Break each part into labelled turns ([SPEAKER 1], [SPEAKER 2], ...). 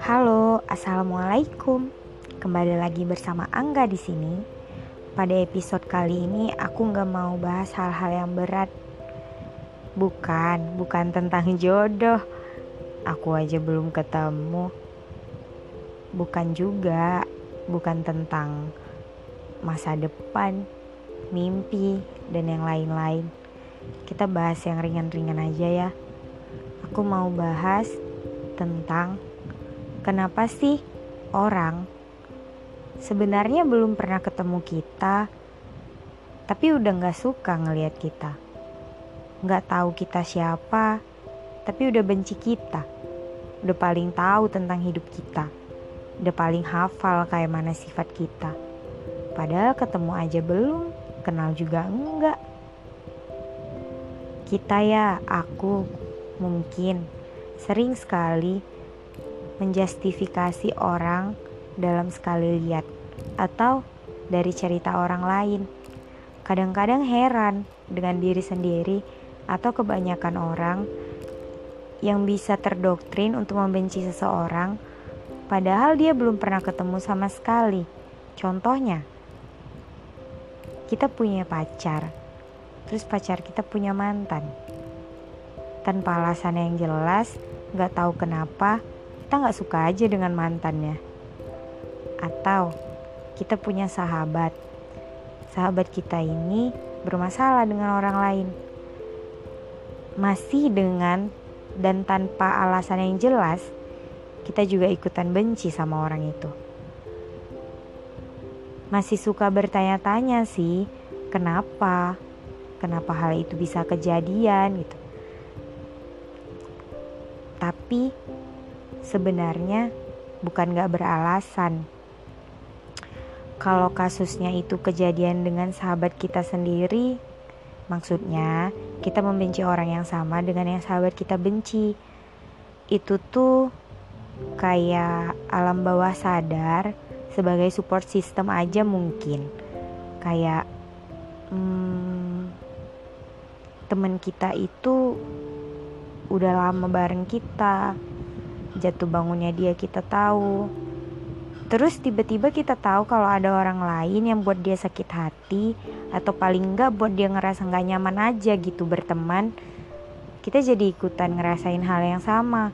[SPEAKER 1] Halo, assalamualaikum. Kembali lagi bersama Angga di sini. Pada episode kali ini aku nggak mau bahas hal-hal yang berat. Bukan, bukan tentang jodoh. Aku aja belum ketemu. Bukan juga, bukan tentang masa depan, mimpi, dan yang lain-lain. Kita bahas yang ringan-ringan aja ya. Aku mau bahas tentang Kenapa sih orang sebenarnya belum pernah ketemu kita, tapi udah gak suka ngelihat kita? Gak tahu kita siapa, tapi udah benci kita. Udah paling tahu tentang hidup kita. Udah paling hafal kayak mana sifat kita. Padahal ketemu aja belum, kenal juga enggak. Kita ya, aku mungkin sering sekali menjustifikasi orang dalam sekali lihat atau dari cerita orang lain. Kadang-kadang heran dengan diri sendiri atau kebanyakan orang yang bisa terdoktrin untuk membenci seseorang padahal dia belum pernah ketemu sama sekali. Contohnya, kita punya pacar, terus pacar kita punya mantan. Tanpa alasan yang jelas, gak tahu kenapa, kita nggak suka aja dengan mantannya. Atau kita punya sahabat. Sahabat kita ini bermasalah dengan orang lain. Masih dengan dan tanpa alasan yang jelas, kita juga ikutan benci sama orang itu. Masih suka bertanya-tanya sih, kenapa? Kenapa hal itu bisa kejadian gitu. Tapi sebenarnya bukan gak beralasan. Kalau kasusnya itu kejadian dengan sahabat kita sendiri, maksudnya kita membenci orang yang sama dengan yang sahabat kita benci. Itu tuh kayak alam bawah sadar sebagai support system aja mungkin. Kayak hmm, teman kita itu udah lama bareng kita, jatuh bangunnya dia kita tahu. Terus tiba-tiba kita tahu kalau ada orang lain yang buat dia sakit hati atau paling enggak buat dia ngerasa nggak nyaman aja gitu berteman. Kita jadi ikutan ngerasain hal yang sama.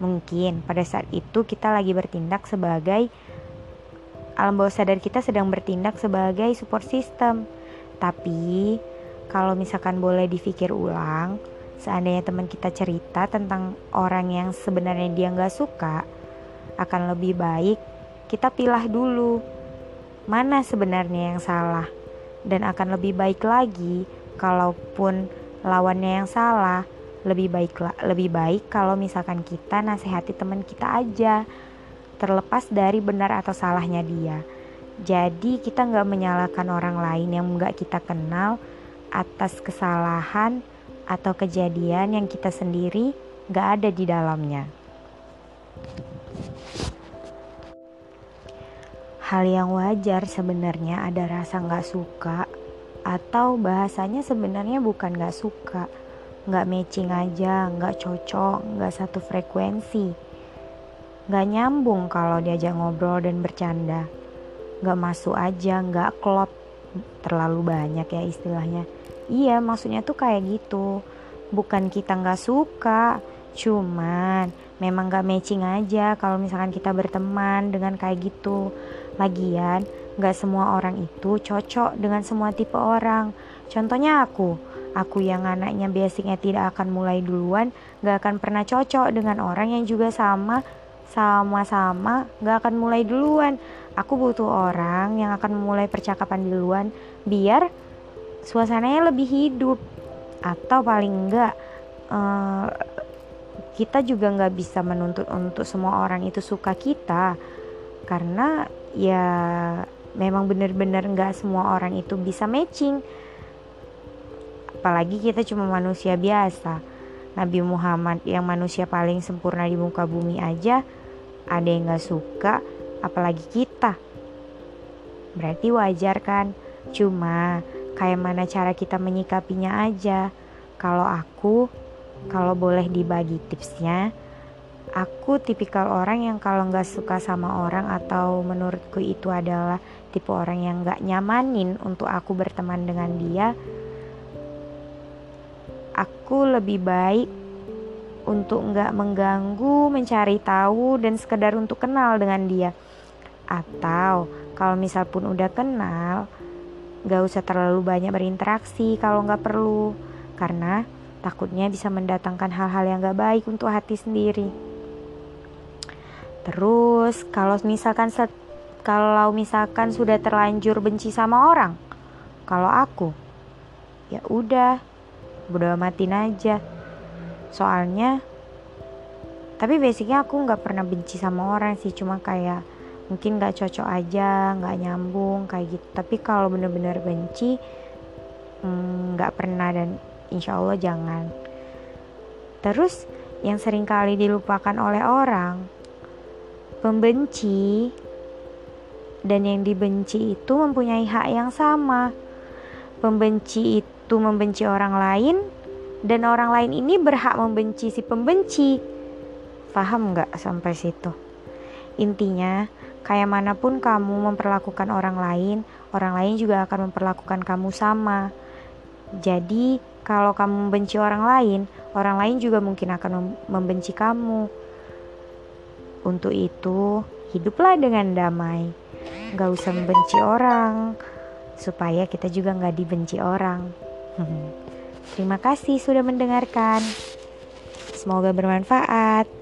[SPEAKER 1] Mungkin pada saat itu kita lagi bertindak sebagai alam bawah sadar kita sedang bertindak sebagai support system. Tapi kalau misalkan boleh dipikir ulang, seandainya teman kita cerita tentang orang yang sebenarnya dia nggak suka, akan lebih baik kita pilah dulu mana sebenarnya yang salah. Dan akan lebih baik lagi kalaupun lawannya yang salah lebih baik lebih baik kalau misalkan kita nasihati teman kita aja terlepas dari benar atau salahnya dia. Jadi kita nggak menyalahkan orang lain yang nggak kita kenal atas kesalahan atau kejadian yang kita sendiri gak ada di dalamnya. Hal yang wajar sebenarnya ada rasa gak suka atau bahasanya sebenarnya bukan gak suka, gak matching aja, gak cocok, gak satu frekuensi, gak nyambung kalau diajak ngobrol dan bercanda, gak masuk aja, gak klop terlalu banyak ya istilahnya. Iya maksudnya tuh kayak gitu. Bukan kita gak suka Cuman memang gak matching aja Kalau misalkan kita berteman dengan kayak gitu. Lagian gak semua orang itu cocok dengan semua tipe orang. Contohnya aku Aku yang anaknya basicnya tidak akan mulai duluan Gak akan pernah cocok dengan orang yang juga sama Sama-sama gak akan mulai duluan. Aku butuh orang yang akan memulai percakapan duluan Biar suasananya lebih hidup. Atau paling enggak uh, kita juga nggak bisa menuntut untuk semua orang itu suka kita. Karena ya memang benar-benar nggak semua orang itu bisa matching. Apalagi kita cuma manusia biasa Nabi Muhammad yang manusia paling sempurna di muka bumi aja ada yang nggak suka apalagi kita berarti wajar kan cuma kayak mana cara kita menyikapinya aja. Kalau aku, kalau boleh dibagi tipsnya, aku tipikal orang yang kalau nggak suka sama orang atau menurutku itu adalah tipe orang yang nggak nyamanin untuk aku berteman dengan dia, aku lebih baik untuk nggak mengganggu, mencari tahu dan sekedar untuk kenal dengan dia. Atau kalau misal pun udah kenal, nggak usah terlalu banyak berinteraksi kalau nggak perlu, karena takutnya bisa mendatangkan hal-hal yang nggak baik untuk hati sendiri. Terus kalau misalkan kalau misalkan sudah terlanjur benci sama orang, kalau aku ya udah, udah matiin aja. Soalnya tapi basicnya aku nggak pernah benci sama orang sih. Cuma kayak mungkin nggak cocok aja nggak nyambung kayak gitu. Tapi kalau bener-bener benci mm, nggak mm, pernah dan insya Allah jangan. Terus yang sering kali dilupakan oleh orang pembenci dan yang dibenci itu mempunyai hak yang sama. Pembenci itu membenci orang lain dan orang lain ini berhak membenci si pembenci. Paham nggak sampai situ? Intinya, kayak mana pun kamu memperlakukan orang lain, orang lain juga akan memperlakukan kamu sama. Jadi, kalau kamu membenci orang lain, orang lain juga mungkin akan membenci kamu. Untuk itu, hiduplah dengan damai. Gak usah membenci orang, supaya kita juga gak dibenci orang. Terima kasih sudah mendengarkan. Semoga bermanfaat.